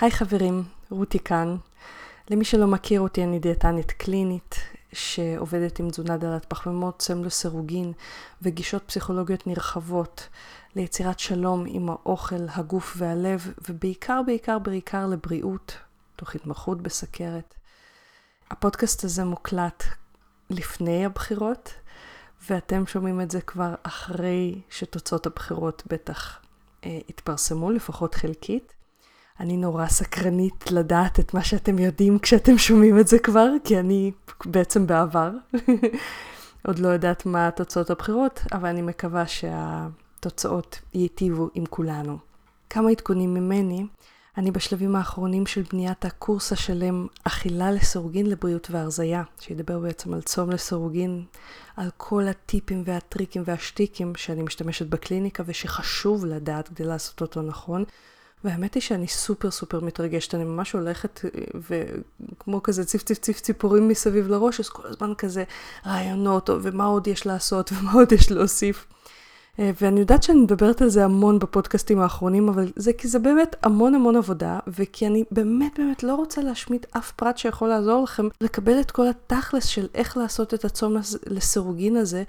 היי חברים, רותי כאן. למי שלא מכיר אותי, אני דיאטנית קלינית שעובדת עם תזונה דלת פחמימות, סם לסירוגין וגישות פסיכולוגיות נרחבות ליצירת שלום עם האוכל, הגוף והלב, ובעיקר, בעיקר, בעיקר לבריאות, תוך התמחות בסכרת. הפודקאסט הזה מוקלט לפני הבחירות, ואתם שומעים את זה כבר אחרי שתוצאות הבחירות בטח אה, התפרסמו, לפחות חלקית. אני נורא סקרנית לדעת את מה שאתם יודעים כשאתם שומעים את זה כבר, כי אני בעצם בעבר. עוד לא יודעת מה תוצאות הבחירות, אבל אני מקווה שהתוצאות ייטיבו עם כולנו. כמה עדכונים ממני, אני בשלבים האחרונים של בניית הקורס השלם אכילה לסירוגין לבריאות והרזייה, שידבר בעצם על צום לסירוגין, על כל הטיפים והטריקים והשטיקים שאני משתמשת בקליניקה ושחשוב לדעת כדי לעשות אותו נכון. והאמת היא שאני סופר סופר מתרגשת, אני ממש הולכת וכמו כזה ציף ציף ציף ציפורים מסביב לראש, אז כל הזמן כזה רעיונות, ומה עוד יש לעשות ומה עוד יש להוסיף. אה, ואני יודעת שאני מדברת על זה המון בפודקאסטים האחרונים, אבל זה כי זה באמת המון המון עבודה, וכי אני באמת באמת לא רוצה להשמיט אף פרט שיכול לעזור לכם לקבל את כל התכלס של איך לעשות את הצום לסירוגין הזה.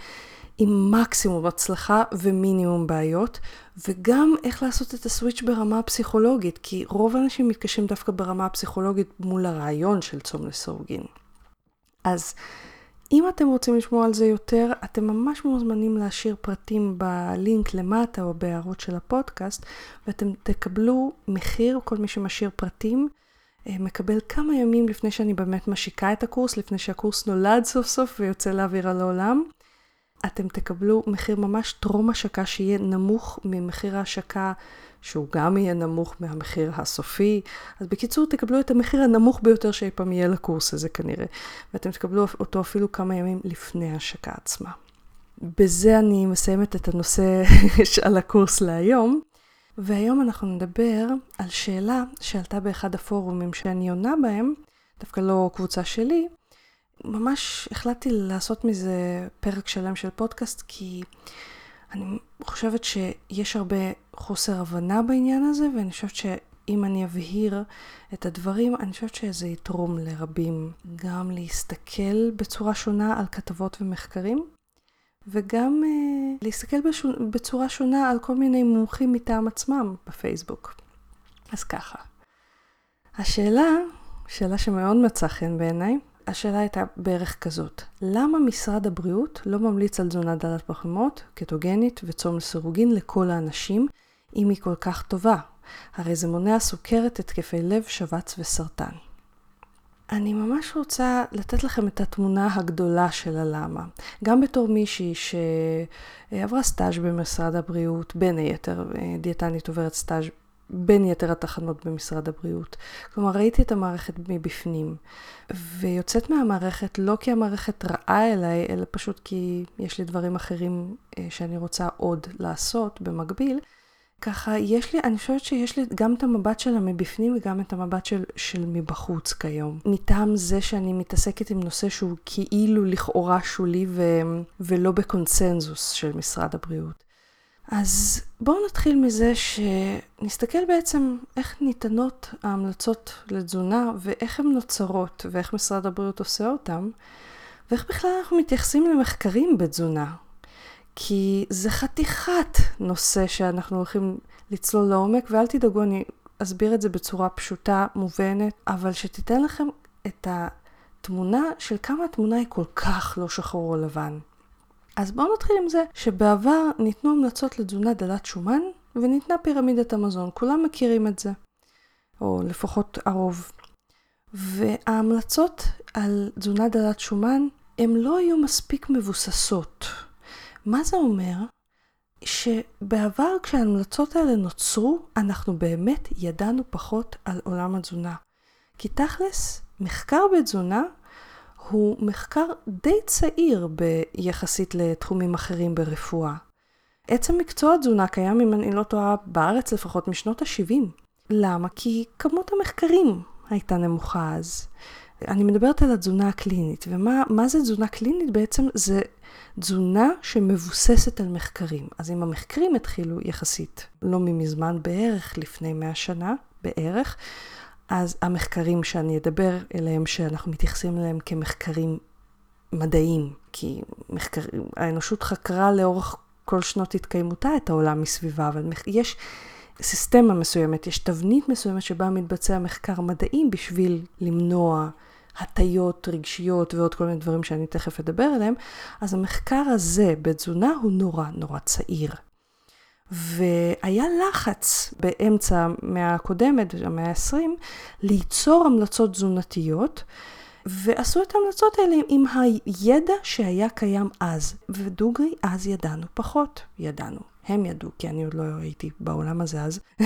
עם מקסימום הצלחה ומינימום בעיות, וגם איך לעשות את הסוויץ' ברמה הפסיכולוגית, כי רוב האנשים מתקשים דווקא ברמה הפסיכולוגית מול הרעיון של צום לסורגין. אז אם אתם רוצים לשמוע על זה יותר, אתם ממש מוזמנים להשאיר פרטים בלינק למטה או בהערות של הפודקאסט, ואתם תקבלו מחיר, כל מי שמשאיר פרטים. אה, מקבל כמה ימים לפני שאני באמת משיקה את הקורס, לפני שהקורס נולד סוף סוף ויוצא לאוויר על העולם. אתם תקבלו מחיר ממש טרום השקה שיהיה נמוך ממחיר ההשקה, שהוא גם יהיה נמוך מהמחיר הסופי. אז בקיצור, תקבלו את המחיר הנמוך ביותר שאי פעם יהיה לקורס הזה כנראה, ואתם תקבלו אותו אפילו כמה ימים לפני ההשקה עצמה. בזה אני מסיימת את הנושא על הקורס להיום. והיום אנחנו נדבר על שאלה שעלתה באחד הפורומים שאני עונה בהם, דווקא לא קבוצה שלי, ממש החלטתי לעשות מזה פרק שלם של פודקאסט, כי אני חושבת שיש הרבה חוסר הבנה בעניין הזה, ואני חושבת שאם אני אבהיר את הדברים, אני חושבת שזה יתרום לרבים גם להסתכל בצורה שונה על כתבות ומחקרים, וגם uh, להסתכל בשו, בצורה שונה על כל מיני מומחים מטעם עצמם בפייסבוק. אז ככה. השאלה, שאלה שמאוד מצאה חן בעיניי, השאלה הייתה בערך כזאת, למה משרד הבריאות לא ממליץ על תזונה דלת פחמימות, קטוגנית וצום לסירוגין לכל האנשים, אם היא כל כך טובה? הרי זה מונע סוכרת, התקפי לב, שבץ וסרטן. אני ממש רוצה לתת לכם את התמונה הגדולה של הלמה. גם בתור מישהי שעברה סטאז' במשרד הבריאות, בין היתר דיאטנית עוברת סטאז' בין יתר התחנות במשרד הבריאות. כלומר, ראיתי את המערכת מבפנים, ויוצאת מהמערכת לא כי המערכת רעה אליי, אלא פשוט כי יש לי דברים אחרים אה, שאני רוצה עוד לעשות במקביל. ככה, יש לי, אני חושבת שיש לי גם את המבט שלה מבפנים וגם את המבט של, של מבחוץ כיום. מטעם זה שאני מתעסקת עם נושא שהוא כאילו לכאורה שולי ו, ולא בקונצנזוס של משרד הבריאות. אז בואו נתחיל מזה שנסתכל בעצם איך ניתנות ההמלצות לתזונה ואיך הן נוצרות ואיך משרד הבריאות עושה אותן ואיך בכלל אנחנו מתייחסים למחקרים בתזונה. כי זה חתיכת נושא שאנחנו הולכים לצלול לעומק ואל תדאגו, אני אסביר את זה בצורה פשוטה, מובנת, אבל שתיתן לכם את התמונה של כמה התמונה היא כל כך לא שחור או לבן. אז בואו נתחיל עם זה שבעבר ניתנו המלצות לתזונה דלת שומן וניתנה פירמידת המזון. כולם מכירים את זה, או לפחות הרוב. וההמלצות על תזונה דלת שומן הן לא היו מספיק מבוססות. מה זה אומר? שבעבר כשההמלצות האלה נוצרו, אנחנו באמת ידענו פחות על עולם התזונה. כי תכלס, מחקר בתזונה הוא מחקר די צעיר ביחסית לתחומים אחרים ברפואה. עצם מקצוע התזונה קיים, אם אני לא טועה, בארץ לפחות משנות ה-70. למה? כי כמות המחקרים הייתה נמוכה אז. אני מדברת על התזונה הקלינית, ומה זה תזונה קלינית? בעצם זה תזונה שמבוססת על מחקרים. אז אם המחקרים התחילו יחסית לא ממזמן, בערך לפני 100 שנה, בערך, אז המחקרים שאני אדבר אליהם, שאנחנו מתייחסים אליהם כמחקרים מדעיים, כי מחקר, האנושות חקרה לאורך כל שנות התקיימותה את העולם מסביבה, אבל יש סיסטמה מסוימת, יש תבנית מסוימת שבה מתבצע מחקר מדעי בשביל למנוע הטיות רגשיות ועוד כל מיני דברים שאני תכף אדבר עליהם, אז המחקר הזה בתזונה הוא נורא נורא צעיר. והיה לחץ באמצע המאה הקודמת, המאה ה-20, ליצור המלצות תזונתיות, ועשו את ההמלצות האלה עם הידע שהיה קיים אז. ודוגרי, אז ידענו פחות. ידענו. הם ידעו, כי אני עוד לא הייתי בעולם הזה אז.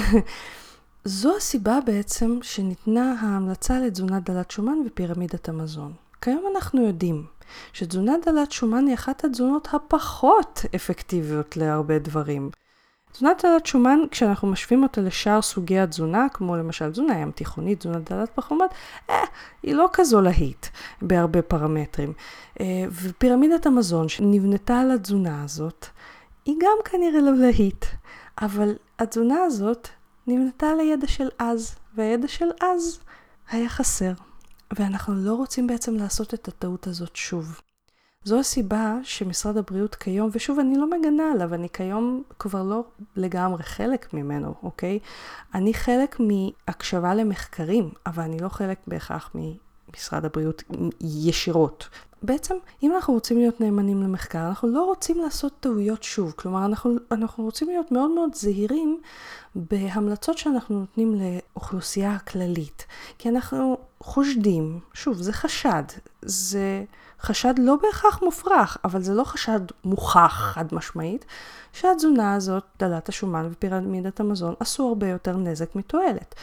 זו הסיבה בעצם שניתנה ההמלצה לתזונה דלת שומן ופירמידת המזון. כיום אנחנו יודעים שתזונה דלת שומן היא אחת התזונות הפחות אפקטיביות להרבה דברים. תזונה דלת שומן, כשאנחנו משווים אותה לשאר סוגי התזונה, כמו למשל תזונה ים תיכונית, תזונה דלת פחמות, אה, היא לא כזו להיט בהרבה פרמטרים. אה, ופירמידת המזון שנבנתה על התזונה הזאת, היא גם כנראה לא להיט. אבל התזונה הזאת נבנתה על הידע של אז, והידע של אז היה חסר. ואנחנו לא רוצים בעצם לעשות את הטעות הזאת שוב. זו הסיבה שמשרד הבריאות כיום, ושוב, אני לא מגנה עליו, אני כיום כבר לא לגמרי חלק ממנו, אוקיי? אני חלק מהקשבה למחקרים, אבל אני לא חלק בהכרח ממשרד הבריאות ישירות. בעצם, אם אנחנו רוצים להיות נאמנים למחקר, אנחנו לא רוצים לעשות טעויות שוב. כלומר, אנחנו, אנחנו רוצים להיות מאוד מאוד זהירים בהמלצות שאנחנו נותנים לאוכלוסייה הכללית. כי אנחנו חושדים, שוב, זה חשד, זה חשד לא בהכרח מופרך, אבל זה לא חשד מוכח חד משמעית, שהתזונה הזאת, דלת השומן ופירמידת המזון, עשו הרבה יותר נזק מתועלת.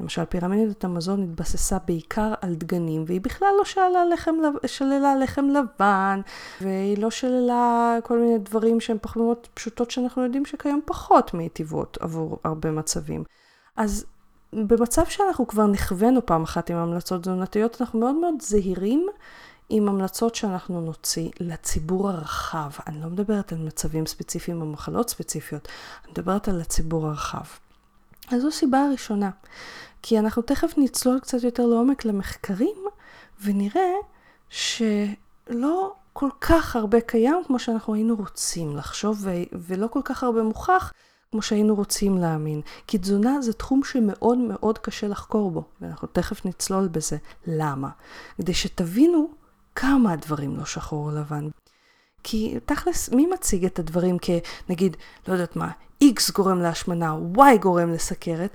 למשל, פירמידת המזון התבססה בעיקר על דגנים, והיא בכלל לא שאלה לחם, שללה לחם לבן, והיא לא שללה כל מיני דברים שהן פחמימות פשוטות שאנחנו יודעים שכיום פחות מיטיבות עבור הרבה מצבים. אז במצב שאנחנו כבר נכוונו פעם אחת עם המלצות תזונתיות, אנחנו מאוד מאוד זהירים עם המלצות שאנחנו נוציא לציבור הרחב. אני לא מדברת על מצבים ספציפיים או מחלות ספציפיות, אני מדברת על הציבור הרחב. אז זו סיבה הראשונה. כי אנחנו תכף נצלול קצת יותר לעומק למחקרים, ונראה שלא כל כך הרבה קיים כמו שאנחנו היינו רוצים לחשוב, ו- ולא כל כך הרבה מוכח כמו שהיינו רוצים להאמין. כי תזונה זה תחום שמאוד מאוד קשה לחקור בו, ואנחנו תכף נצלול בזה. למה? כדי שתבינו כמה הדברים לא שחור או לבן. כי תכלס, מי מציג את הדברים כנגיד, לא יודעת מה, X גורם להשמנה, Y גורם לסכרת?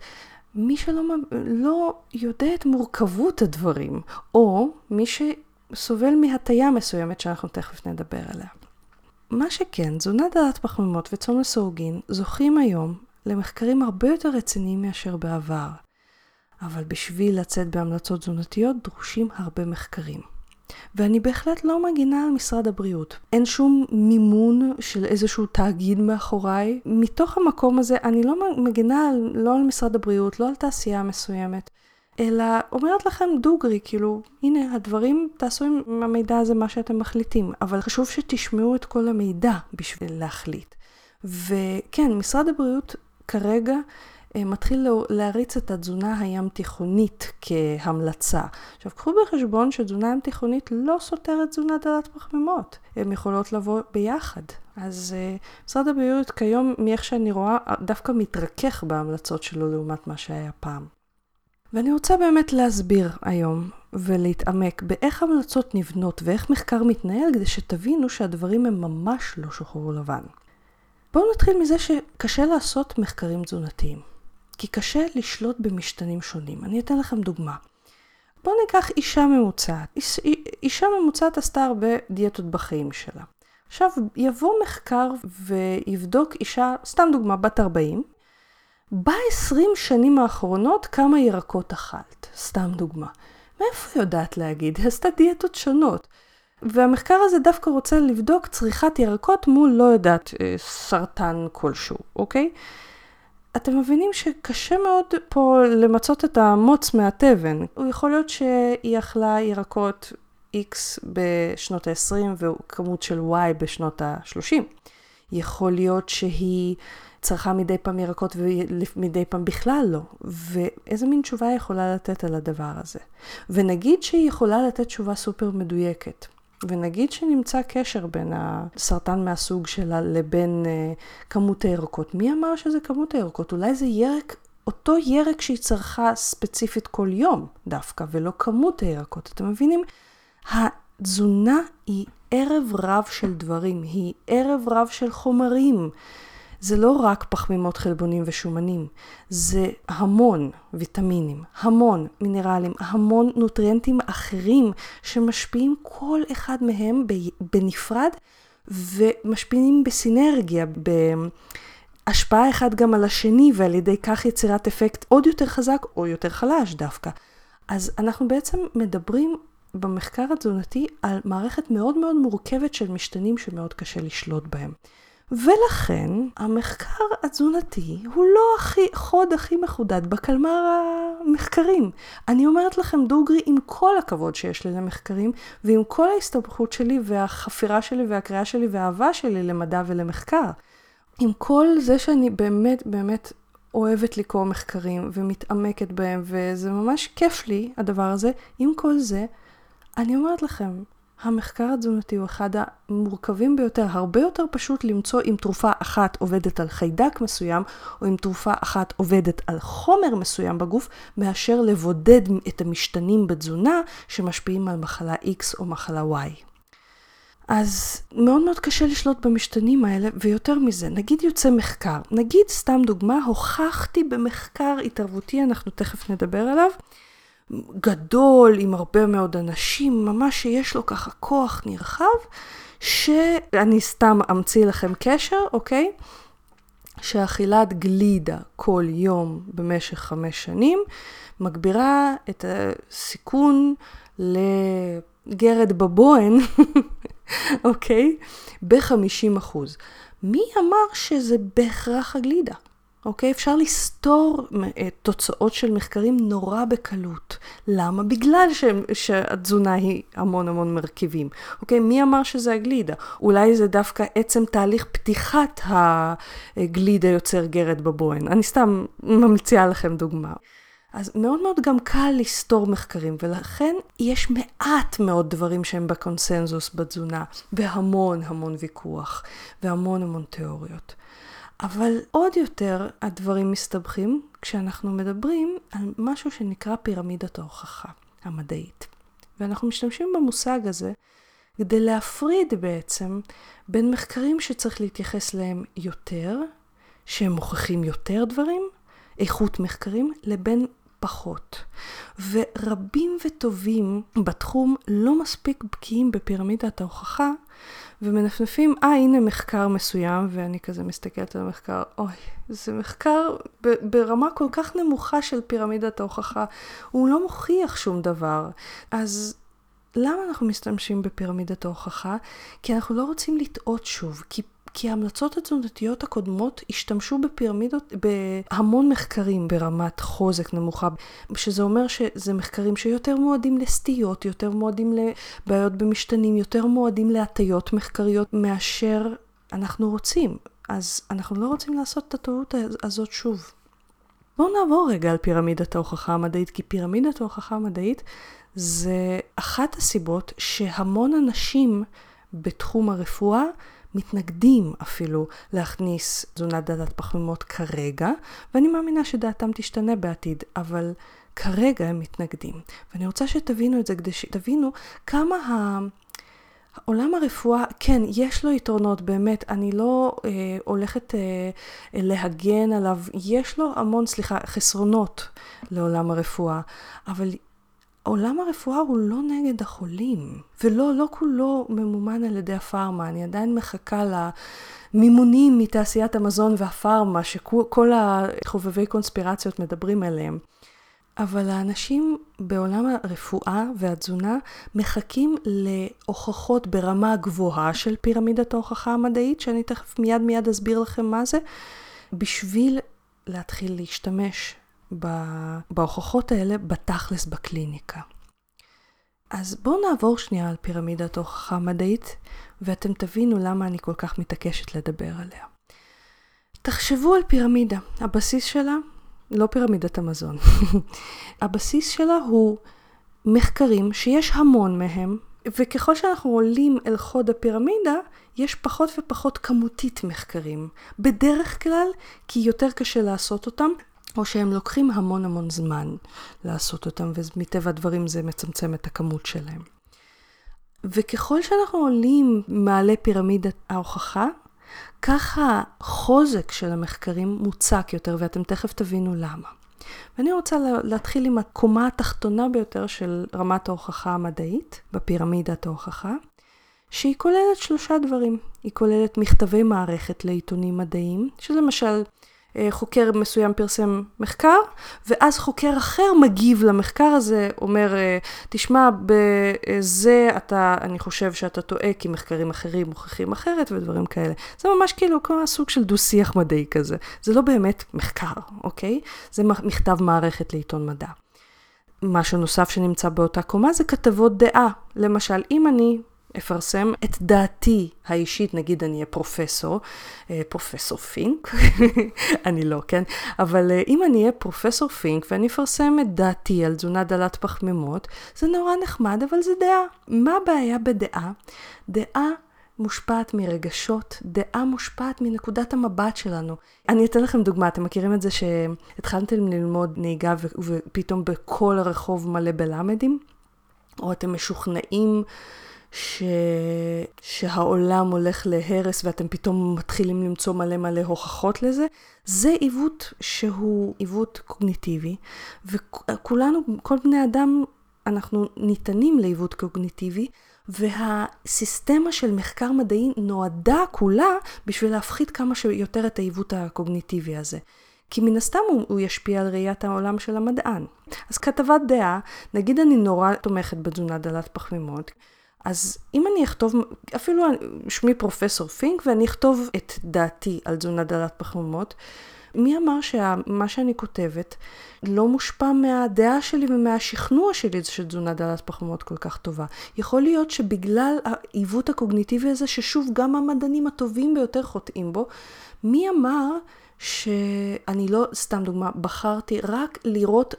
מי שלא לא יודע את מורכבות הדברים, או מי שסובל מהטיה מסוימת שאנחנו תכף נדבר עליה. מה שכן, תזונה דלת פחמימות וצאן לסורגין זוכים היום למחקרים הרבה יותר רציניים מאשר בעבר. אבל בשביל לצאת בהמלצות תזונתיות דרושים הרבה מחקרים. ואני בהחלט לא מגינה על משרד הבריאות. אין שום מימון של איזשהו תאגיד מאחוריי. מתוך המקום הזה אני לא מגינה על, לא על משרד הבריאות, לא על תעשייה מסוימת, אלא אומרת לכם דוגרי, כאילו, הנה, הדברים, תעשו עם המידע הזה מה שאתם מחליטים, אבל חשוב שתשמעו את כל המידע בשביל להחליט. וכן, משרד הבריאות כרגע מתחיל להריץ את התזונה הים תיכונית כהמלצה. עכשיו קחו בחשבון שתזונה ים תיכונית לא סותרת תזונה דלת פחמימות, הן יכולות לבוא ביחד. אז uh, משרד הבריאות כיום, מאיך שאני רואה, דווקא מתרכך בהמלצות שלו לעומת מה שהיה פעם. ואני רוצה באמת להסביר היום ולהתעמק באיך המלצות נבנות ואיך מחקר מתנהל כדי שתבינו שהדברים הם ממש לא שחור לבן. בואו נתחיל מזה שקשה לעשות מחקרים תזונתיים. כי קשה לשלוט במשתנים שונים. אני אתן לכם דוגמה. בואו ניקח אישה ממוצעת. איש, אישה ממוצעת עשתה הרבה דיאטות בחיים שלה. עכשיו, יבוא מחקר ויבדוק אישה, סתם דוגמה, בת 40, ב-20 שנים האחרונות כמה ירקות אכלת, סתם דוגמה. מאיפה היא יודעת להגיד? היא עשתה דיאטות שונות. והמחקר הזה דווקא רוצה לבדוק צריכת ירקות מול לא יודעת אה, סרטן כלשהו, אוקיי? אתם מבינים שקשה מאוד פה למצות את המוץ מהתבן. הוא יכול להיות שהיא אכלה ירקות X בשנות ה-20 וכמות של Y בשנות ה-30. יכול להיות שהיא צרכה מדי פעם ירקות ומדי פעם בכלל לא. ואיזה מין תשובה היא יכולה לתת על הדבר הזה? ונגיד שהיא יכולה לתת תשובה סופר מדויקת. ונגיד שנמצא קשר בין הסרטן מהסוג שלה לבין uh, כמות הירקות. מי אמר שזה כמות הירקות? אולי זה ירק, אותו ירק שהיא צרכה ספציפית כל יום דווקא, ולא כמות הירקות. אתם מבינים? התזונה היא ערב רב של דברים, היא ערב רב של חומרים. זה לא רק פחמימות חלבונים ושומנים, זה המון ויטמינים, המון מינרלים, המון נוטריאנטים אחרים שמשפיעים כל אחד מהם בנפרד ומשפיעים בסינרגיה, בהשפעה אחד גם על השני ועל ידי כך יצירת אפקט עוד יותר חזק או יותר חלש דווקא. אז אנחנו בעצם מדברים במחקר התזונתי על מערכת מאוד מאוד מורכבת של משתנים שמאוד קשה לשלוט בהם. ולכן המחקר התזונתי הוא לא הכי, חוד הכי מחודד בקלמר המחקרים. אני אומרת לכם דוגרי, עם כל הכבוד שיש לי למחקרים, ועם כל ההסתבכות שלי והחפירה שלי והקריאה שלי והאהבה שלי למדע ולמחקר. עם כל זה שאני באמת באמת אוהבת לקרוא מחקרים ומתעמקת בהם, וזה ממש כיף לי, הדבר הזה, עם כל זה, אני אומרת לכם, המחקר התזונתי הוא אחד המורכבים ביותר, הרבה יותר פשוט למצוא אם תרופה אחת עובדת על חיידק מסוים, או אם תרופה אחת עובדת על חומר מסוים בגוף, מאשר לבודד את המשתנים בתזונה שמשפיעים על מחלה X או מחלה Y. אז מאוד מאוד קשה לשלוט במשתנים האלה, ויותר מזה, נגיד יוצא מחקר, נגיד סתם דוגמה, הוכחתי במחקר התערבותי, אנחנו תכף נדבר עליו, גדול עם הרבה מאוד אנשים, ממש שיש לו ככה כוח נרחב, שאני סתם אמציא לכם קשר, אוקיי? שאכילת גלידה כל יום במשך חמש שנים מגבירה את הסיכון לגרד בבוהן, אוקיי? ב-50%. מי אמר שזה בהכרח הגלידה? אוקיי? אפשר לסתור תוצאות של מחקרים נורא בקלות. למה? בגלל ש... שהתזונה היא המון המון מרכיבים. אוקיי? מי אמר שזה הגלידה? אולי זה דווקא עצם תהליך פתיחת הגלידה יוצר גרד בבוהן. אני סתם ממציאה לכם דוגמה. אז מאוד מאוד גם קל לסתור מחקרים, ולכן יש מעט מאוד דברים שהם בקונסנזוס בתזונה, והמון המון ויכוח, והמון המון תיאוריות. אבל עוד יותר הדברים מסתבכים כשאנחנו מדברים על משהו שנקרא פירמידת ההוכחה המדעית. ואנחנו משתמשים במושג הזה כדי להפריד בעצם בין מחקרים שצריך להתייחס להם יותר, שהם מוכיחים יותר דברים, איכות מחקרים, לבין פחות. ורבים וטובים בתחום לא מספיק בקיאים בפירמידת ההוכחה, ומנפנפים, אה, הנה מחקר מסוים, ואני כזה מסתכלת על המחקר, אוי, זה מחקר ברמה כל כך נמוכה של פירמידת ההוכחה, הוא לא מוכיח שום דבר. אז למה אנחנו משתמשים בפירמידת ההוכחה? כי אנחנו לא רוצים לטעות שוב, כי כי ההמלצות התזונתיות הקודמות השתמשו בפירמידות, בהמון מחקרים ברמת חוזק נמוכה, שזה אומר שזה מחקרים שיותר מועדים לסטיות, יותר מועדים לבעיות במשתנים, יותר מועדים להטיות מחקריות מאשר אנחנו רוצים. אז אנחנו לא רוצים לעשות את הטעות הזאת שוב. בואו נעבור רגע על פירמידת ההוכחה המדעית, כי פירמידת ההוכחה המדעית זה אחת הסיבות שהמון אנשים בתחום הרפואה מתנגדים אפילו להכניס תזונת דלת פחמימות כרגע, ואני מאמינה שדעתם תשתנה בעתיד, אבל כרגע הם מתנגדים. ואני רוצה שתבינו את זה כדי שתבינו כמה ה... עולם הרפואה, כן, יש לו יתרונות, באמת, אני לא אה, הולכת אה, להגן עליו, יש לו המון, סליחה, חסרונות לעולם הרפואה, אבל עולם הרפואה הוא לא נגד החולים, ולא, לא כולו ממומן על ידי הפארמה, אני עדיין מחכה למימונים מתעשיית המזון והפארמה, שכל החובבי קונספירציות מדברים עליהם. אבל האנשים בעולם הרפואה והתזונה מחכים להוכחות ברמה גבוהה של פירמידת ההוכחה המדעית, שאני תכף מיד מיד אסביר לכם מה זה, בשביל להתחיל להשתמש בהוכחות האלה בתכלס בקליניקה. אז בואו נעבור שנייה על פירמידת ההוכחה המדעית, ואתם תבינו למה אני כל כך מתעקשת לדבר עליה. תחשבו על פירמידה, הבסיס שלה לא פירמידת המזון. הבסיס שלה הוא מחקרים שיש המון מהם, וככל שאנחנו עולים אל חוד הפירמידה, יש פחות ופחות כמותית מחקרים. בדרך כלל, כי יותר קשה לעשות אותם, או שהם לוקחים המון המון זמן לעשות אותם, ומטבע הדברים זה מצמצם את הכמות שלהם. וככל שאנחנו עולים מעלה פירמידת ההוכחה, ככה החוזק של המחקרים מוצק יותר, ואתם תכף תבינו למה. ואני רוצה להתחיל עם הקומה התחתונה ביותר של רמת ההוכחה המדעית, בפירמידת ההוכחה, שהיא כוללת שלושה דברים. היא כוללת מכתבי מערכת לעיתונים מדעיים, שלמשל חוקר מסוים פרסם מחקר, ואז חוקר אחר מגיב למחקר הזה, אומר, אה, תשמע, בזה אתה, אני חושב שאתה טועה, כי מחקרים אחרים מוכיחים אחרת ודברים כאלה. זה ממש כאילו כמו סוג של דו-שיח מדעי כזה. זה לא באמת מחקר, אוקיי? זה מכתב מערכת לעיתון מדע. משהו נוסף שנמצא באותה קומה זה כתבות דעה. למשל, אם אני אפרסם את דעתי האישית, נגיד אני אהיה פרופסור, אה, פרופסור פינק, אני לא, כן? אבל אה, אם אני אהיה פרופסור פינק ואני אפרסם את דעתי על תזונה דלת פחמימות, זה נורא נחמד, אבל זה דעה. מה הבעיה בדעה? דעה מושפעת מרגשות, דעה מושפעת מנקודת המבט שלנו. אני אתן לכם דוגמה, אתם מכירים את זה שהתחלתם ללמוד נהיגה ופתאום בכל הרחוב מלא בלמדים? או אתם משוכנעים ש... שהעולם הולך להרס ואתם פתאום מתחילים למצוא מלא מלא הוכחות לזה, זה עיוות שהוא עיוות קוגניטיבי, וכולנו, כל בני אדם, אנחנו ניתנים לעיוות קוגניטיבי, והסיסטמה של מחקר מדעי נועדה כולה בשביל להפחית כמה שיותר את העיוות הקוגניטיבי הזה. כי מן הסתם הוא, הוא ישפיע על ראיית העולם של המדען. אז כתבת דעה, נגיד אני נורא תומכת בתזונה דלת פחמימות, אז אם אני אכתוב, אפילו שמי פרופסור פינק, ואני אכתוב את דעתי על תזונה דלת פחמימות, מי אמר שמה שאני כותבת לא מושפע מהדעה שלי ומהשכנוע שלי שתזונה דלת פחמימות כל כך טובה. יכול להיות שבגלל העיוות הקוגניטיבי הזה, ששוב, גם המדענים הטובים ביותר חוטאים בו, מי אמר שאני לא, סתם דוגמה, בחרתי רק לראות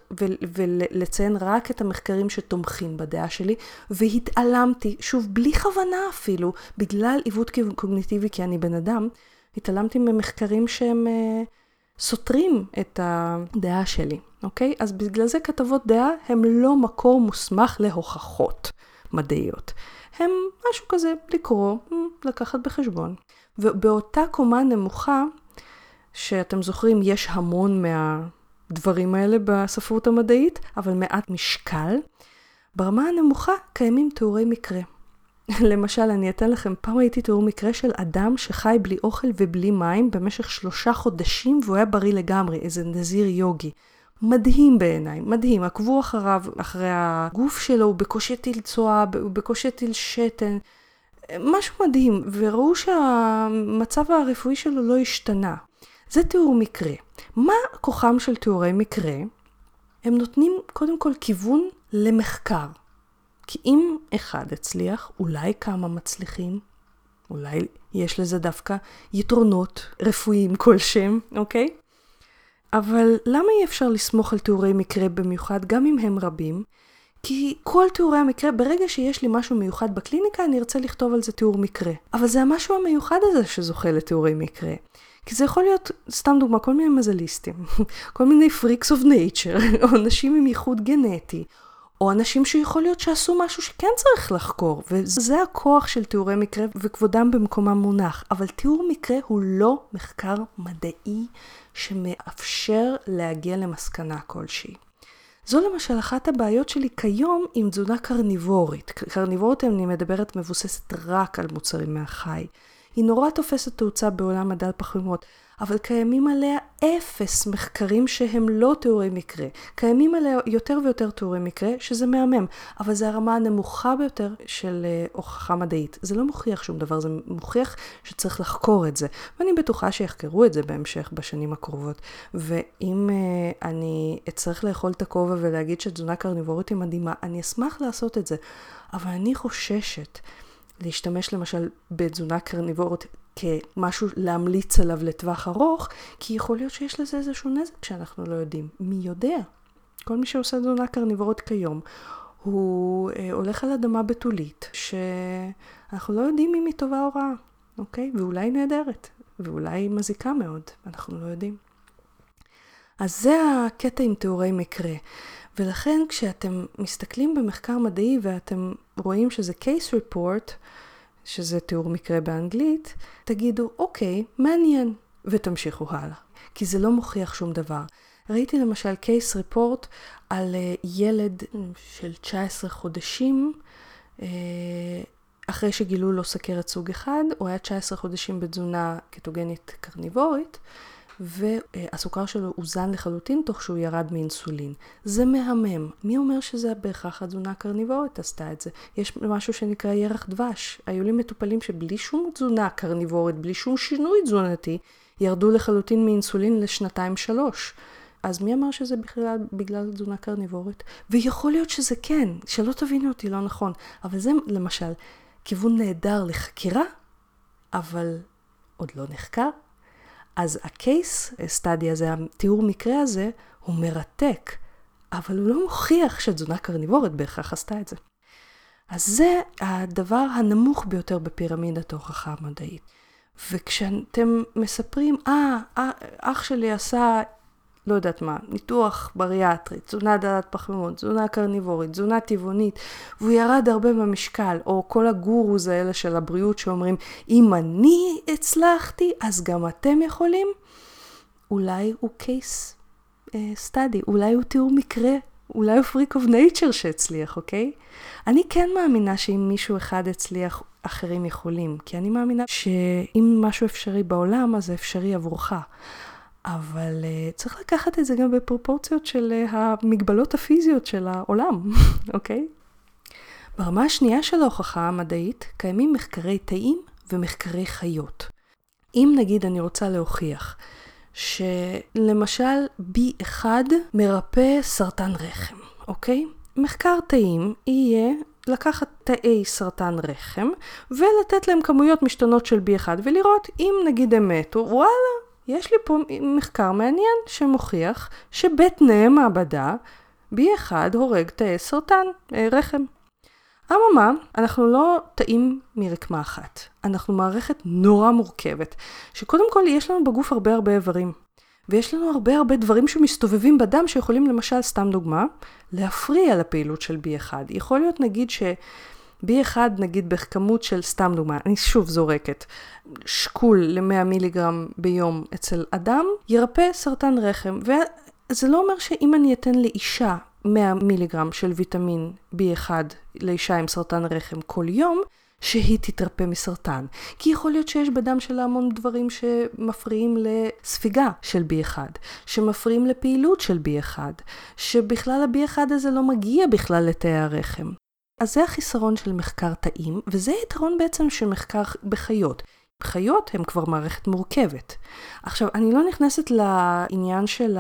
ולציין רק את המחקרים שתומכים בדעה שלי, והתעלמתי, שוב, בלי כוונה אפילו, בגלל עיוות קוגניטיבי, כי אני בן אדם, התעלמתי ממחקרים שהם uh, סותרים את הדעה שלי, אוקיי? אז בגלל זה כתבות דעה הם לא מקור מוסמך להוכחות מדעיות. הם משהו כזה לקרוא, לקחת בחשבון. ובאותה קומה נמוכה, שאתם זוכרים, יש המון מהדברים האלה בספרות המדעית, אבל מעט משקל. ברמה הנמוכה קיימים תיאורי מקרה. למשל, אני אתן לכם, פעם ראיתי תיאור מקרה של אדם שחי בלי אוכל ובלי מים במשך שלושה חודשים והוא היה בריא לגמרי, איזה נזיר יוגי. מדהים בעיניי, מדהים. עקבו אחריו, אחרי הגוף שלו, הוא בקושי הטיל צואה, הוא בקושי הטיל שתן. משהו מדהים, וראו שהמצב הרפואי שלו לא השתנה. זה תיאור מקרה. מה כוחם של תיאורי מקרה? הם נותנים קודם כל כיוון למחקר. כי אם אחד הצליח, אולי כמה מצליחים, אולי יש לזה דווקא יתרונות רפואיים כלשהם, אוקיי? אבל למה אי אפשר לסמוך על תיאורי מקרה במיוחד, גם אם הם רבים? כי כל תיאורי המקרה, ברגע שיש לי משהו מיוחד בקליניקה, אני ארצה לכתוב על זה תיאור מקרה. אבל זה המשהו המיוחד הזה שזוכה לתיאורי מקרה. כי זה יכול להיות, סתם דוגמה, כל מיני מזליסטים, כל מיני freaks of nature, או אנשים עם ייחוד גנטי, או אנשים שיכול להיות שעשו משהו שכן צריך לחקור, וזה הכוח של תיאורי מקרה, וכבודם במקומם מונח. אבל תיאור מקרה הוא לא מחקר מדעי שמאפשר להגיע למסקנה כלשהי. זו למשל אחת הבעיות שלי כיום עם תזונה קרניבורית. קרניבורית, אני מדברת, מבוססת רק על מוצרים מהחי. היא נורא תופסת תאוצה בעולם הדל פחמימות. אבל קיימים עליה אפס מחקרים שהם לא תיאורי מקרה. קיימים עליה יותר ויותר תיאורי מקרה, שזה מהמם, אבל זה הרמה הנמוכה ביותר של uh, הוכחה מדעית. זה לא מוכיח שום דבר, זה מוכיח שצריך לחקור את זה. ואני בטוחה שיחקרו את זה בהמשך בשנים הקרובות. ואם uh, אני אצטרך לאכול את הכובע ולהגיד שתזונה קרניבורית היא מדהימה, אני אשמח לעשות את זה. אבל אני חוששת. להשתמש למשל בתזונה קרניבורית כמשהו להמליץ עליו לטווח ארוך, כי יכול להיות שיש לזה איזשהו נזק שאנחנו לא יודעים. מי יודע? כל מי שעושה תזונה קרניבורית כיום, הוא אה, הולך על אדמה בתולית, שאנחנו לא יודעים אם היא טובה או רעה, אוקיי? ואולי נהדרת, ואולי מזיקה מאוד, אנחנו לא יודעים. אז זה הקטע עם תיאורי מקרה. ולכן כשאתם מסתכלים במחקר מדעי ואתם רואים שזה case report, שזה תיאור מקרה באנגלית, תגידו, אוקיי, מעניין, ותמשיכו הלאה. כי זה לא מוכיח שום דבר. ראיתי למשל קייס ריפורט על אה, ילד של 19 חודשים, אה, אחרי שגילו לו סכרת סוג אחד, הוא היה 19 חודשים בתזונה קטוגנית קרניבורית, והסוכר שלו אוזן לחלוטין תוך שהוא ירד מאינסולין. זה מהמם. מי אומר שזה בהכרח התזונה הקרניבורית עשתה את זה? יש משהו שנקרא ירח דבש. היו לי מטופלים שבלי שום תזונה קרניבורית, בלי שום שינוי תזונתי, ירדו לחלוטין מאינסולין לשנתיים שלוש. אז מי אמר שזה בכלל בגלל תזונה קרניבורית? ויכול להיות שזה כן, שלא תבינו אותי לא נכון, אבל זה למשל כיוון נהדר לחקירה, אבל עוד לא נחקר, אז הקייס סטאדי הזה, התיאור מקרה הזה, הוא מרתק, אבל הוא לא מוכיח שתזונה קרניבורית בהכרח עשתה את זה. אז זה הדבר הנמוך ביותר בפירמידת ההוכחה המדעית. וכשאתם מספרים, אה, ah, אח שלי עשה לא יודעת מה, ניתוח בריאטרי, תזונה דלת פחמימות, תזונה קרניבורית, תזונה טבעונית, והוא ירד הרבה במשקל, או כל הגורוז האלה של הבריאות שאומרים, אם אני הצלחתי, אז גם אתם יכולים? אולי הוא case study, אה, אולי הוא תיאור מקרה, אולי הוא freak of nature שהצליח, אוקיי? אני כן מאמינה שאם מישהו אחד הצליח, אחרים יכולים, כי אני מאמינה שאם משהו אפשרי בעולם, אז זה אפשרי עבורך. אבל אה, צריך לקחת את זה גם בפרופורציות של אה, המגבלות הפיזיות של העולם, אוקיי? ברמה השנייה של ההוכחה המדעית קיימים מחקרי תאים ומחקרי חיות. אם נגיד אני רוצה להוכיח שלמשל B1 מרפא סרטן רחם, אוקיי? מחקר תאים יהיה לקחת תאי סרטן רחם ולתת להם כמויות משתנות של B1 ולראות אם נגיד הם מתו, וואלה, יש לי פה מחקר מעניין שמוכיח שבתנאי מעבדה B1 הורג תאי סרטן, אה, רחם. אממה, אנחנו לא תאים מרקמה אחת. אנחנו מערכת נורא מורכבת, שקודם כל יש לנו בגוף הרבה הרבה איברים. ויש לנו הרבה הרבה דברים שמסתובבים בדם שיכולים למשל, סתם דוגמה, להפריע לפעילות של B1. יכול להיות נגיד ש... B1 נגיד בכמות של, סתם דוגמה, אני שוב זורקת, שקול ל-100 מיליגרם ביום אצל אדם, ירפא סרטן רחם. וזה לא אומר שאם אני אתן לאישה 100 מיליגרם של ויטמין B1 לאישה עם סרטן רחם כל יום, שהיא תתרפא מסרטן. כי יכול להיות שיש בדם שלה המון דברים שמפריעים לספיגה של B1, שמפריעים לפעילות של B1, שבכלל ה-B1 הזה לא מגיע בכלל לתאי הרחם. אז זה החיסרון של מחקר תאים, וזה יתרון בעצם של מחקר בחיות. חיות הן כבר מערכת מורכבת. עכשיו, אני לא נכנסת לעניין של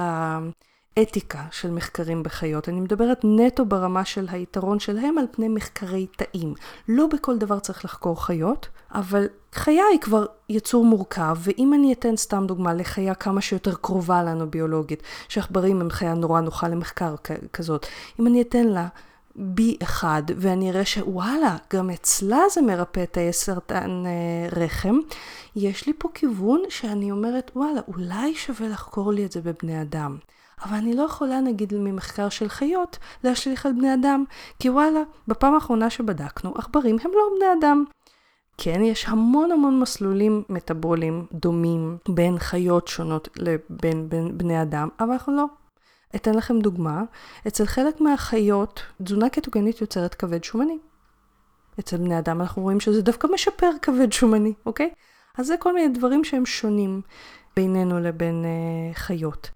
האתיקה של מחקרים בחיות, אני מדברת נטו ברמה של היתרון שלהם על פני מחקרי תאים. לא בכל דבר צריך לחקור חיות, אבל חיה היא כבר יצור מורכב, ואם אני אתן סתם דוגמה לחיה כמה שיותר קרובה לנו ביולוגית, שעכברים הם חיה נורא נוחה למחקר כזאת, אם אני אתן לה בי אחד, ואני אראה שוואלה, גם אצלה זה מרפא תאי סרטן אה, רחם, יש לי פה כיוון שאני אומרת, וואלה, אולי שווה לחקור לי את זה בבני אדם. אבל אני לא יכולה, נגיד, ממחקר של חיות, להשליך על בני אדם, כי וואלה, בפעם האחרונה שבדקנו, עכברים הם לא בני אדם. כן, יש המון המון מסלולים מטאבוליים דומים בין חיות שונות לבין בין בני אדם, אבל אנחנו לא אתן לכם דוגמה, אצל חלק מהחיות, תזונה קטוגנית יוצרת כבד שומני. אצל בני אדם אנחנו רואים שזה דווקא משפר כבד שומני, אוקיי? אז זה כל מיני דברים שהם שונים בינינו לבין אה, חיות.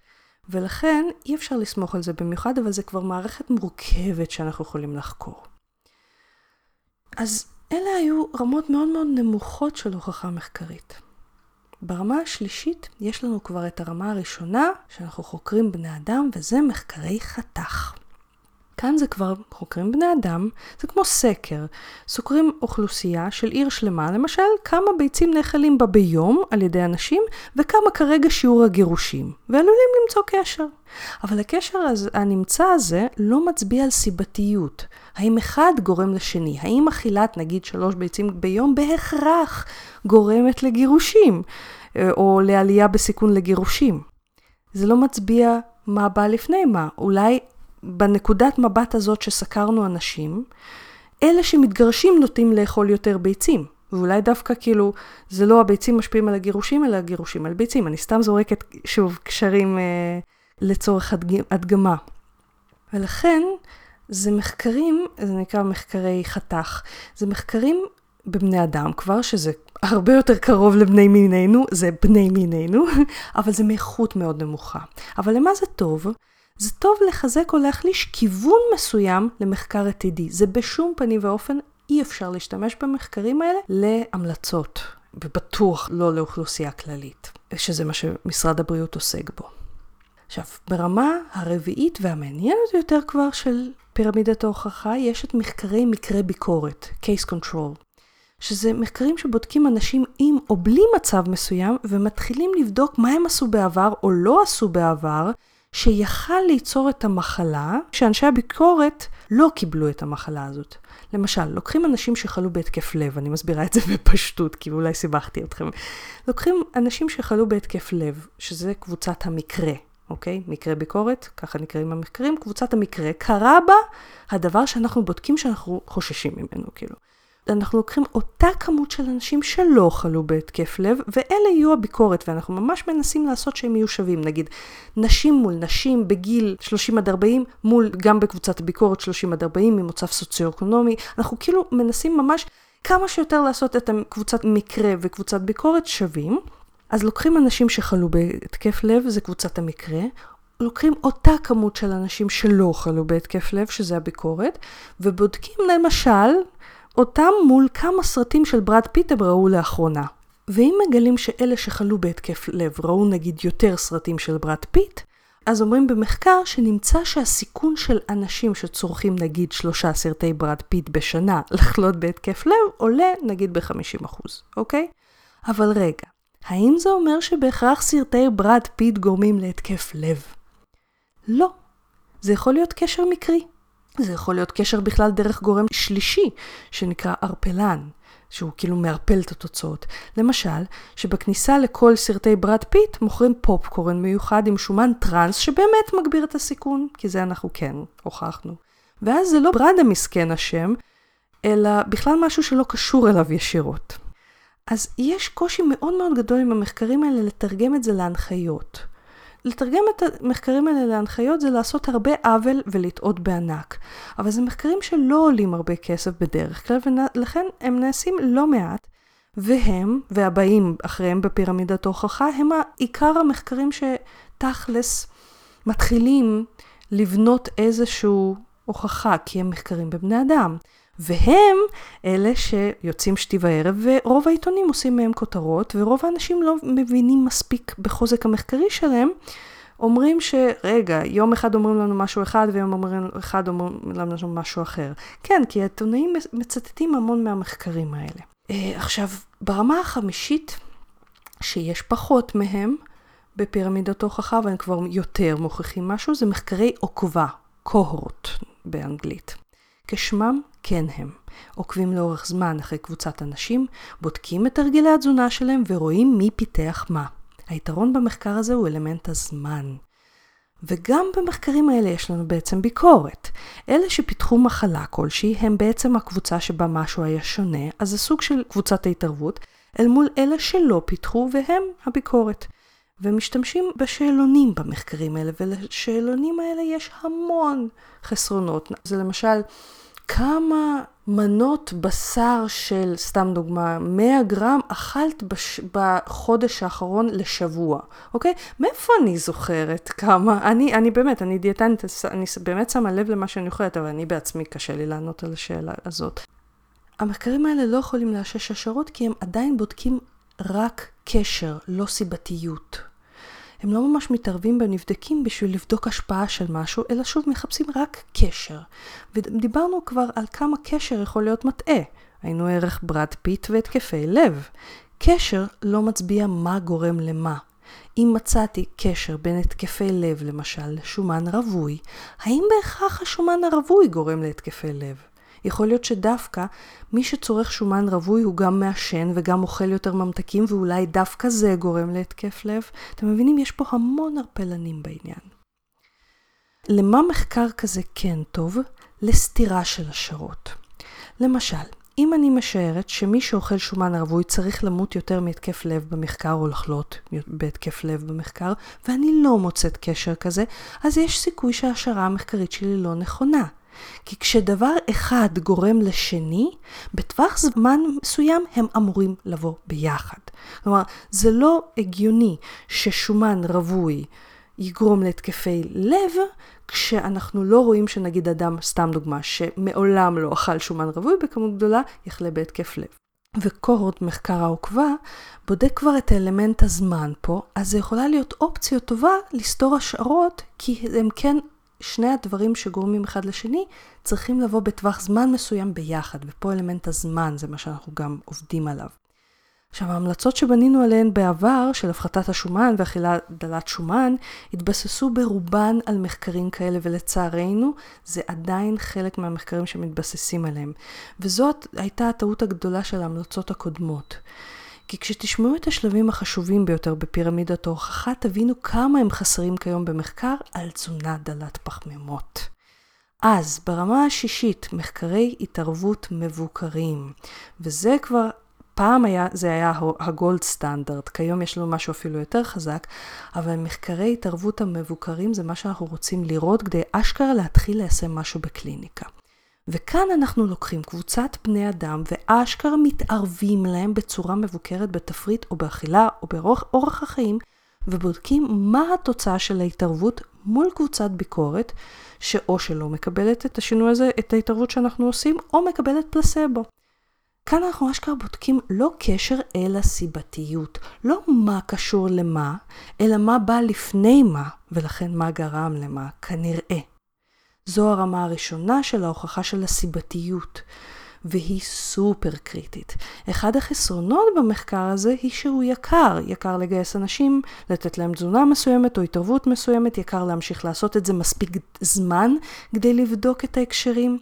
ולכן אי אפשר לסמוך על זה במיוחד, אבל זה כבר מערכת מורכבת שאנחנו יכולים לחקור. אז אלה היו רמות מאוד מאוד נמוכות של הוכחה מחקרית. ברמה השלישית יש לנו כבר את הרמה הראשונה שאנחנו חוקרים בני אדם וזה מחקרי חתך. כאן זה כבר חוקרים בני אדם, זה כמו סקר. סוקרים אוכלוסייה של עיר שלמה, למשל כמה ביצים נאכלים בה ביום על ידי אנשים וכמה כרגע שיעור הגירושים, ועלולים למצוא קשר. אבל הקשר הזה, הנמצא הזה לא מצביע על סיבתיות. האם אחד גורם לשני? האם אכילת נגיד שלוש ביצים ביום בהכרח גורמת לגירושים, אה, או לעלייה בסיכון לגירושים? זה לא מצביע מה בא לפני מה. אולי בנקודת מבט הזאת שסקרנו אנשים, אלה שמתגרשים נוטים לאכול יותר ביצים. ואולי דווקא כאילו, זה לא הביצים משפיעים על הגירושים, אלא הגירושים על ביצים. אני סתם זורקת, שוב, קשרים אה, לצורך הדג... הדגמה. ולכן, זה מחקרים, זה נקרא מחקרי חתך, זה מחקרים בבני אדם כבר, שזה הרבה יותר קרוב לבני מיננו, זה בני מיננו, אבל זה מאיכות מאוד נמוכה. אבל למה זה טוב? זה טוב לחזק או להחליש כיוון מסוים למחקר עתידי. זה בשום פנים ואופן אי אפשר להשתמש במחקרים האלה להמלצות, ובטוח לא לאוכלוסייה כללית, שזה מה שמשרד הבריאות עוסק בו. עכשיו, ברמה הרביעית והמעניינת יותר כבר של פירמידת ההוכחה, יש את מחקרי מקרה ביקורת, case control, שזה מחקרים שבודקים אנשים עם או בלי מצב מסוים, ומתחילים לבדוק מה הם עשו בעבר או לא עשו בעבר, שיכל ליצור את המחלה, שאנשי הביקורת לא קיבלו את המחלה הזאת. למשל, לוקחים אנשים שחלו בהתקף לב, אני מסבירה את זה בפשטות, כי אולי סיבכתי אתכם. לוקחים אנשים שחלו בהתקף לב, שזה קבוצת המקרה, אוקיי? מקרה ביקורת, ככה נקראים המחקרים, קבוצת המקרה, קרה בה הדבר שאנחנו בודקים שאנחנו חוששים ממנו, כאילו. אנחנו לוקחים אותה כמות של אנשים שלא חלו בהתקף לב, ואלה יהיו הביקורת, ואנחנו ממש מנסים לעשות שהם יהיו שווים. נגיד, נשים מול נשים בגיל 30 עד 40, מול גם בקבוצת הביקורת 30 עד 40 ממוצב סוציו-אקונומי, אנחנו כאילו מנסים ממש כמה שיותר לעשות את קבוצת מקרה וקבוצת ביקורת שווים. אז לוקחים אנשים שחלו בהתקף לב, זה קבוצת המקרה, לוקחים אותה כמות של אנשים שלא חלו בהתקף לב, שזה הביקורת, ובודקים למשל אותם מול כמה סרטים של ברד פיט הם ראו לאחרונה. ואם מגלים שאלה שחלו בהתקף לב ראו נגיד יותר סרטים של ברד פיט, אז אומרים במחקר שנמצא שהסיכון של אנשים שצורכים נגיד שלושה סרטי ברד פיט בשנה לחלות בהתקף לב עולה נגיד ב-50%, אוקיי? אבל רגע, האם זה אומר שבהכרח סרטי ברד פיט גורמים להתקף לב? לא. זה יכול להיות קשר מקרי. זה יכול להיות קשר בכלל דרך גורם שלישי, שנקרא ערפלן, שהוא כאילו מערפל את התוצאות. למשל, שבכניסה לכל סרטי ברד פיט מוכרים פופקורן מיוחד עם שומן טראנס שבאמת מגביר את הסיכון, כי זה אנחנו כן הוכחנו. ואז זה לא ברד המסכן אשם, אלא בכלל משהו שלא קשור אליו ישירות. אז יש קושי מאוד מאוד גדול עם המחקרים האלה לתרגם את זה להנחיות. לתרגם את המחקרים האלה להנחיות זה לעשות הרבה עוול ולטעות בענק. אבל זה מחקרים שלא עולים הרבה כסף בדרך כלל, ולכן הם נעשים לא מעט, והם, והבאים אחריהם בפירמידת ההוכחה, הם עיקר המחקרים שתכלס מתחילים לבנות איזשהו הוכחה, כי הם מחקרים בבני אדם. והם אלה שיוצאים שתי וערב, ורוב העיתונים עושים מהם כותרות, ורוב האנשים לא מבינים מספיק בחוזק המחקרי שלהם. אומרים שרגע, יום אחד אומרים לנו משהו אחד ויום אומרים, אחד אומרים לנו משהו אחר. כן, כי העיתונאים מצטטים המון מהמחקרים האלה. Uh, עכשיו, ברמה החמישית, שיש פחות מהם בפירמידות הוכחה, והם כבר יותר מוכיחים משהו, זה מחקרי עוקבה, קוהורט באנגלית. כשמם כן הם. עוקבים לאורך זמן אחרי קבוצת אנשים, בודקים את הרגלי התזונה שלהם ורואים מי פיתח מה. היתרון במחקר הזה הוא אלמנט הזמן. וגם במחקרים האלה יש לנו בעצם ביקורת. אלה שפיתחו מחלה כלשהי הם בעצם הקבוצה שבה משהו היה שונה, אז זה סוג של קבוצת ההתערבות, אל מול אלה שלא פיתחו והם הביקורת. ומשתמשים בשאלונים במחקרים האלה, ולשאלונים האלה יש המון חסרונות. זה למשל, כמה מנות בשר של, סתם דוגמה, 100 גרם אכלת בש, בחודש האחרון לשבוע, אוקיי? מאיפה אני זוכרת כמה? אני, אני באמת, אני דיאטנית, אני באמת שמה לב למה שאני אוכלת, אבל אני בעצמי קשה לי לענות על השאלה הזאת. המחקרים האלה לא יכולים לאשש השערות כי הם עדיין בודקים רק קשר, לא סיבתיות. הם לא ממש מתערבים בנבדקים בשביל לבדוק השפעה של משהו, אלא שוב מחפשים רק קשר. ודיברנו כבר על כמה קשר יכול להיות מטעה. עיין ערך ברד פיט והתקפי לב. קשר לא מצביע מה גורם למה. אם מצאתי קשר בין התקפי לב למשל לשומן רווי, האם בהכרח השומן הרווי גורם להתקפי לב? יכול להיות שדווקא מי שצורך שומן רווי הוא גם מעשן וגם אוכל יותר ממתקים ואולי דווקא זה גורם להתקף לב. אתם מבינים? יש פה המון ערפלנים בעניין. למה מחקר כזה כן טוב? לסתירה של השערות. למשל, אם אני משערת שמי שאוכל שומן רווי צריך למות יותר מהתקף לב במחקר או לחלות בהתקף לב במחקר, ואני לא מוצאת קשר כזה, אז יש סיכוי שההשערה המחקרית שלי לא נכונה. כי כשדבר אחד גורם לשני, בטווח זמן מסוים הם אמורים לבוא ביחד. כלומר, זה לא הגיוני ששומן רווי יגרום להתקפי לב, כשאנחנו לא רואים שנגיד אדם, סתם דוגמה, שמעולם לא אכל שומן רווי בכמות גדולה, יחלה בהתקף לב. וקוהורט מחקר העוקבה בודק כבר את אלמנט הזמן פה, אז זה יכולה להיות אופציה טובה לסתור השערות, כי הם כן שני הדברים שגורמים אחד לשני צריכים לבוא בטווח זמן מסוים ביחד, ופה אלמנט הזמן זה מה שאנחנו גם עובדים עליו. עכשיו ההמלצות שבנינו עליהן בעבר של הפחתת השומן ואכילה דלת שומן התבססו ברובן על מחקרים כאלה ולצערנו זה עדיין חלק מהמחקרים שמתבססים עליהם וזאת הייתה הטעות הגדולה של ההמלצות הקודמות. כי כשתשמעו את השלבים החשובים ביותר בפירמידת ההוכחה, תבינו כמה הם חסרים כיום במחקר על תזונה דלת פחמימות. אז ברמה השישית, מחקרי התערבות מבוקרים, וזה כבר פעם היה, זה היה הגולד סטנדרט, כיום יש לנו משהו אפילו יותר חזק, אבל מחקרי התערבות המבוקרים זה מה שאנחנו רוצים לראות כדי אשכרה להתחיל ליישם משהו בקליניקה. וכאן אנחנו לוקחים קבוצת בני אדם ואשכרה מתערבים להם בצורה מבוקרת בתפריט או באכילה או באורח החיים, ובודקים מה התוצאה של ההתערבות מול קבוצת ביקורת, שאו שלא מקבלת את השינוי הזה, את ההתערבות שאנחנו עושים, או מקבלת פלסבו. כאן אנחנו אשכרה בודקים לא קשר אלא סיבתיות, לא מה קשור למה, אלא מה בא לפני מה, ולכן מה גרם למה, כנראה. זו הרמה הראשונה של ההוכחה של הסיבתיות, והיא סופר קריטית. אחד החסרונות במחקר הזה היא שהוא יקר. יקר לגייס אנשים, לתת להם תזונה מסוימת או התערבות מסוימת, יקר להמשיך לעשות את זה מספיק זמן כדי לבדוק את ההקשרים.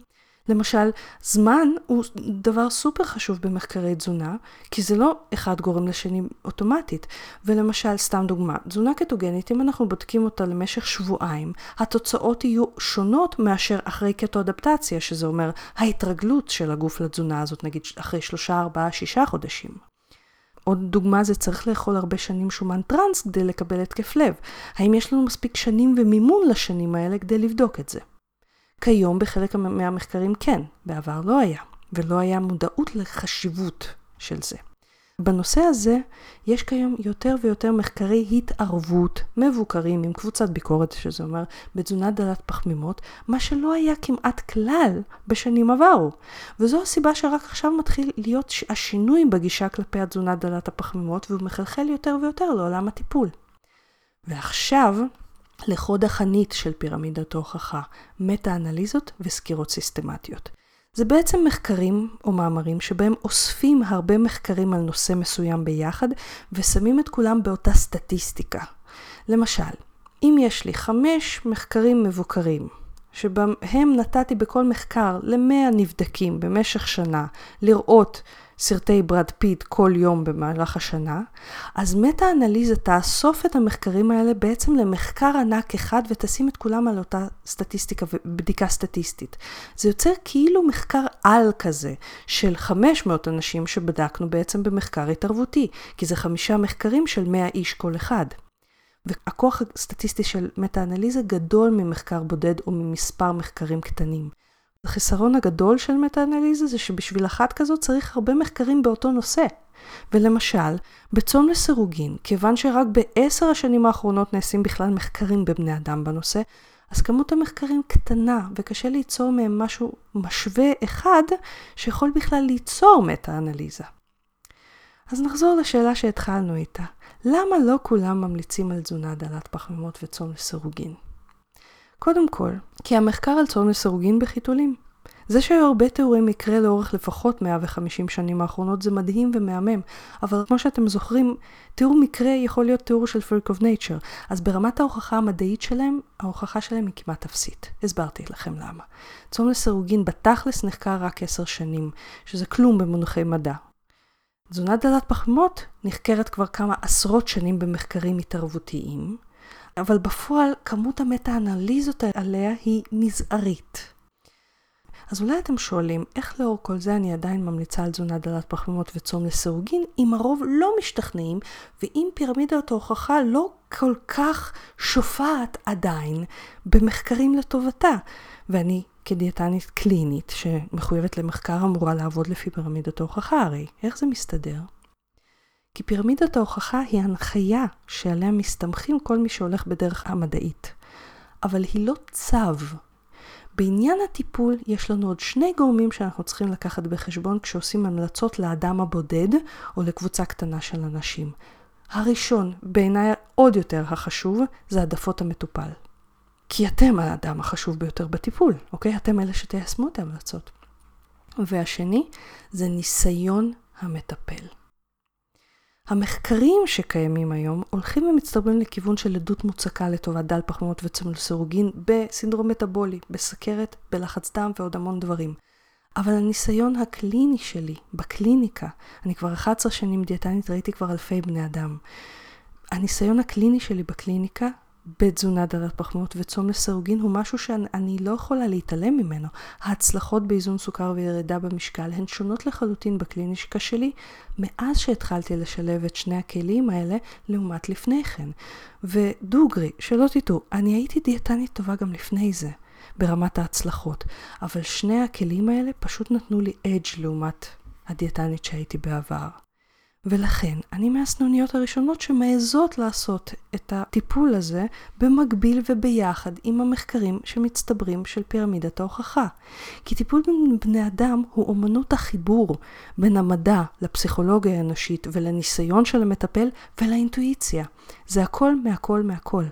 למשל, זמן הוא דבר סופר חשוב במחקרי תזונה, כי זה לא אחד גורם לשני אוטומטית. ולמשל, סתם דוגמה, תזונה קטוגנית, אם אנחנו בודקים אותה למשך שבועיים, התוצאות יהיו שונות מאשר אחרי קטו-אדפטציה, שזה אומר ההתרגלות של הגוף לתזונה הזאת, נגיד אחרי שלושה, ארבעה, שישה חודשים. עוד דוגמה זה צריך לאכול הרבה שנים שומן טראנס כדי לקבל התקף לב. האם יש לנו מספיק שנים ומימון לשנים האלה כדי לבדוק את זה? כיום בחלק מהמחקרים כן, בעבר לא היה, ולא היה מודעות לחשיבות של זה. בנושא הזה יש כיום יותר ויותר מחקרי התערבות מבוקרים עם קבוצת ביקורת, שזה אומר בתזונה דלת פחמימות, מה שלא היה כמעט כלל בשנים עברו. וזו הסיבה שרק עכשיו מתחיל להיות השינוי בגישה כלפי התזונה דלת הפחמימות, והוא מחלחל יותר ויותר לעולם הטיפול. ועכשיו לחוד החנית של פירמידת ההוכחה, מטה-אנליזות וסקירות סיסטמטיות. זה בעצם מחקרים או מאמרים שבהם אוספים הרבה מחקרים על נושא מסוים ביחד ושמים את כולם באותה סטטיסטיקה. למשל, אם יש לי חמש מחקרים מבוקרים, שבהם נתתי בכל מחקר למאה נבדקים במשך שנה לראות סרטי ברד פיט כל יום במהלך השנה, אז מטה-אנליזה תאסוף את המחקרים האלה בעצם למחקר ענק אחד ותשים את כולם על אותה סטטיסטיקה ובדיקה סטטיסטית. זה יוצר כאילו מחקר על כזה של 500 אנשים שבדקנו בעצם במחקר התערבותי, כי זה חמישה מחקרים של 100 איש כל אחד. והכוח הסטטיסטי של מטה-אנליזה גדול ממחקר בודד או ממספר מחקרים קטנים. החיסרון הגדול של מטה-אנליזה זה שבשביל אחת כזאת צריך הרבה מחקרים באותו נושא. ולמשל, בצום לסירוגין, כיוון שרק בעשר השנים האחרונות נעשים בכלל מחקרים בבני אדם בנושא, אז כמות המחקרים קטנה וקשה ליצור מהם משהו משווה אחד שיכול בכלל ליצור מטה-אנליזה. אז נחזור לשאלה שהתחלנו איתה. למה לא כולם ממליצים על תזונה דלת פחמימות וצום לסירוגין? קודם כל, כי המחקר על צום לסירוגין בחיתולים. זה שהיו הרבה תיאורי מקרה לאורך לפחות 150 שנים האחרונות זה מדהים ומהמם, אבל כמו שאתם זוכרים, תיאור מקרה יכול להיות תיאור של freak of nature, אז ברמת ההוכחה המדעית שלהם, ההוכחה שלהם היא כמעט אפסית. הסברתי לכם למה. צום לסירוגין בתכלס נחקר רק 10 שנים, שזה כלום במונחי מדע. תזונה דלת פחמות נחקרת כבר כמה עשרות שנים במחקרים התערבותיים, אבל בפועל כמות המטה-אנליזות עליה היא מזערית. אז אולי אתם שואלים, איך לאור כל זה אני עדיין ממליצה על תזונה דלת פחמימות וצום לסירוגין, אם הרוב לא משתכנעים, ואם פירמידת ההוכחה לא כל כך שופעת עדיין במחקרים לטובתה. ואני כדיאטנית קלינית שמחויבת למחקר אמורה לעבוד לפי פירמידת ההוכחה הרי, איך זה מסתדר? כי פירמידת ההוכחה היא הנחיה שעליה מסתמכים כל מי שהולך בדרך המדעית. אבל היא לא צו. בעניין הטיפול יש לנו עוד שני גורמים שאנחנו צריכים לקחת בחשבון כשעושים המלצות לאדם הבודד או לקבוצה קטנה של אנשים. הראשון, בעיניי עוד יותר החשוב, זה העדפות המטופל. כי אתם האדם החשוב ביותר בטיפול, אוקיי? אתם אלה שתיישמו את ההמלצות. והשני, זה ניסיון המטפל. המחקרים שקיימים היום הולכים ומצטרבים לכיוון של עדות מוצקה לטובת דל פחמימות סירוגין בסינדרום מטאבולי, בסכרת, בלחץ דם ועוד המון דברים. אבל הניסיון הקליני שלי, בקליניקה, אני כבר 11 שנים דיאטנית, ראיתי כבר אלפי בני אדם. הניסיון הקליני שלי בקליניקה בתזונה דלת פחמימות וצום לסירוגין הוא משהו שאני לא יכולה להתעלם ממנו. ההצלחות באיזון סוכר וירידה במשקל הן שונות לחלוטין בקליניקה שלי מאז שהתחלתי לשלב את שני הכלים האלה לעומת לפני כן. ודוגרי, שלא תטעו, אני הייתי דיאטנית טובה גם לפני זה. ברמת ההצלחות, אבל שני הכלים האלה פשוט נתנו לי אדג' לעומת הדיאטנית שהייתי בעבר. ולכן אני מהסנוניות הראשונות שמעזות לעשות את הטיפול הזה במקביל וביחד עם המחקרים שמצטברים של פירמידת ההוכחה. כי טיפול בבני אדם הוא אומנות החיבור בין המדע לפסיכולוגיה האנושית ולניסיון של המטפל ולאינטואיציה. זה הכל מהכל מהכל.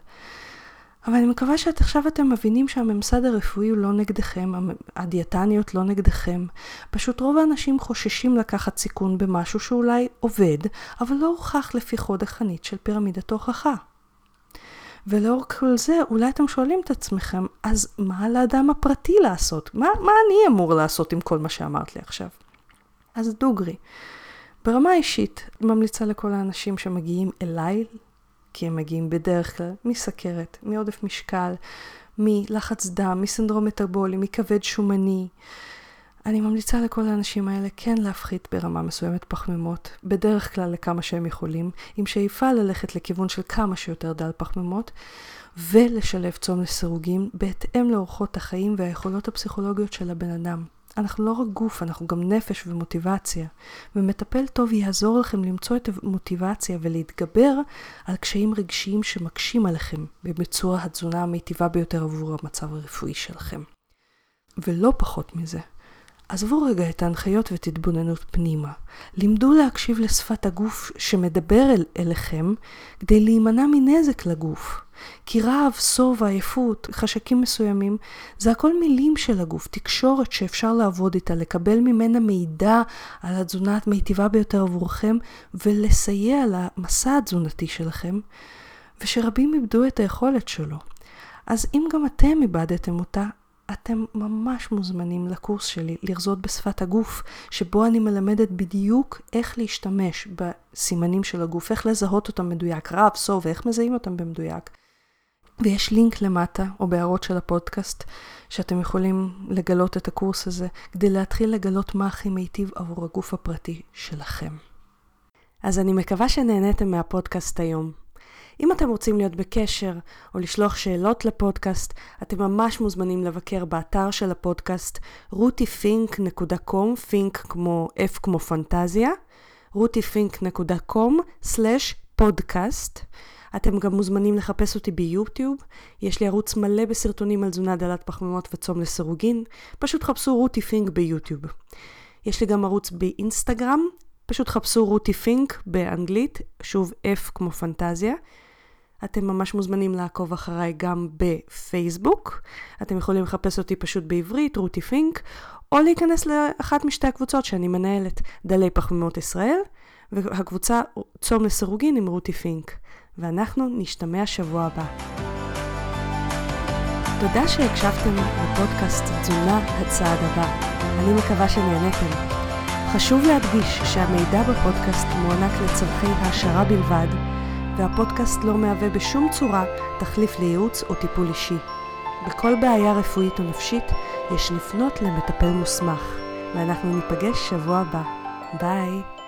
אבל אני מקווה שאת עכשיו אתם מבינים שהממסד הרפואי הוא לא נגדכם, הדיאטניות לא נגדכם. פשוט רוב האנשים חוששים לקחת סיכון במשהו שאולי עובד, אבל לא הוכח לפי חוד החנית של פירמידת ההוכחה. ולאור כל זה, אולי אתם שואלים את עצמכם, אז מה על האדם הפרטי לעשות? מה, מה אני אמור לעשות עם כל מה שאמרת לי עכשיו? אז דוגרי. ברמה אישית, ממליצה לכל האנשים שמגיעים אליי כי הם מגיעים בדרך כלל מסכרת, מעודף משקל, מלחץ דם, מסינדרום מטאבולי, מכבד שומני. אני ממליצה לכל האנשים האלה כן להפחית ברמה מסוימת פחמימות, בדרך כלל לכמה שהם יכולים, עם שאיפה ללכת לכיוון של כמה שיותר דל פחמימות, ולשלב צום לסירוגים בהתאם לאורחות החיים והיכולות הפסיכולוגיות של הבן אדם. אנחנו לא רק גוף, אנחנו גם נפש ומוטיבציה. ומטפל טוב יעזור לכם למצוא את המוטיבציה ולהתגבר על קשיים רגשיים שמקשים עליכם בביצוע התזונה המיטיבה ביותר עבור המצב הרפואי שלכם. ולא פחות מזה, עזבו רגע את ההנחיות ותתבוננות פנימה. לימדו להקשיב לשפת הגוף שמדבר אל, אליכם כדי להימנע מנזק לגוף. כי רעב, סוב, עייפות, חשקים מסוימים, זה הכל מילים של הגוף, תקשורת שאפשר לעבוד איתה, לקבל ממנה מידע על התזונה המיטיבה ביותר עבורכם ולסייע למסע התזונתי שלכם, ושרבים איבדו את היכולת שלו. אז אם גם אתם איבדתם אותה, אתם ממש מוזמנים לקורס שלי לרזות בשפת הגוף, שבו אני מלמדת בדיוק איך להשתמש בסימנים של הגוף, איך לזהות אותם מדויק, רב, סוב, ואיך מזהים אותם במדויק. ויש לינק למטה, או בהערות של הפודקאסט, שאתם יכולים לגלות את הקורס הזה, כדי להתחיל לגלות מה הכי מיטיב עבור הגוף הפרטי שלכם. אז אני מקווה שנהניתם מהפודקאסט היום. אם אתם רוצים להיות בקשר או לשלוח שאלות לפודקאסט, אתם ממש מוזמנים לבקר באתר של הפודקאסט rutifink.com, פינק כמו F כמו פנטזיה, rutifink.com/פודקאסט. אתם גם מוזמנים לחפש אותי ביוטיוב, יש לי ערוץ מלא בסרטונים על תזונה דלת פחמימות וצום לסירוגין, פשוט חפשו רותי פינק ביוטיוב. יש לי גם ערוץ באינסטגרם, פשוט חפשו רותי פינק באנגלית, שוב F כמו פנטזיה. אתם ממש מוזמנים לעקוב אחריי גם בפייסבוק. אתם יכולים לחפש אותי פשוט בעברית, רותי פינק, או להיכנס לאחת משתי הקבוצות שאני מנהלת, דלי פחמימות ישראל, והקבוצה צום לסירוגין עם רותי פינק. ואנחנו נשתמע שבוע הבא. תודה שהקשבתם לפודקאסט תזונה הצעד הבא. אני מקווה שנהניתם. חשוב להדגיש שהמידע בפודקאסט מוענק לצורכי העשרה בלבד, והפודקאסט לא מהווה בשום צורה תחליף לייעוץ או טיפול אישי. בכל בעיה רפואית או נפשית יש לפנות למטפל מוסמך, ואנחנו ניפגש שבוע הבא. ביי.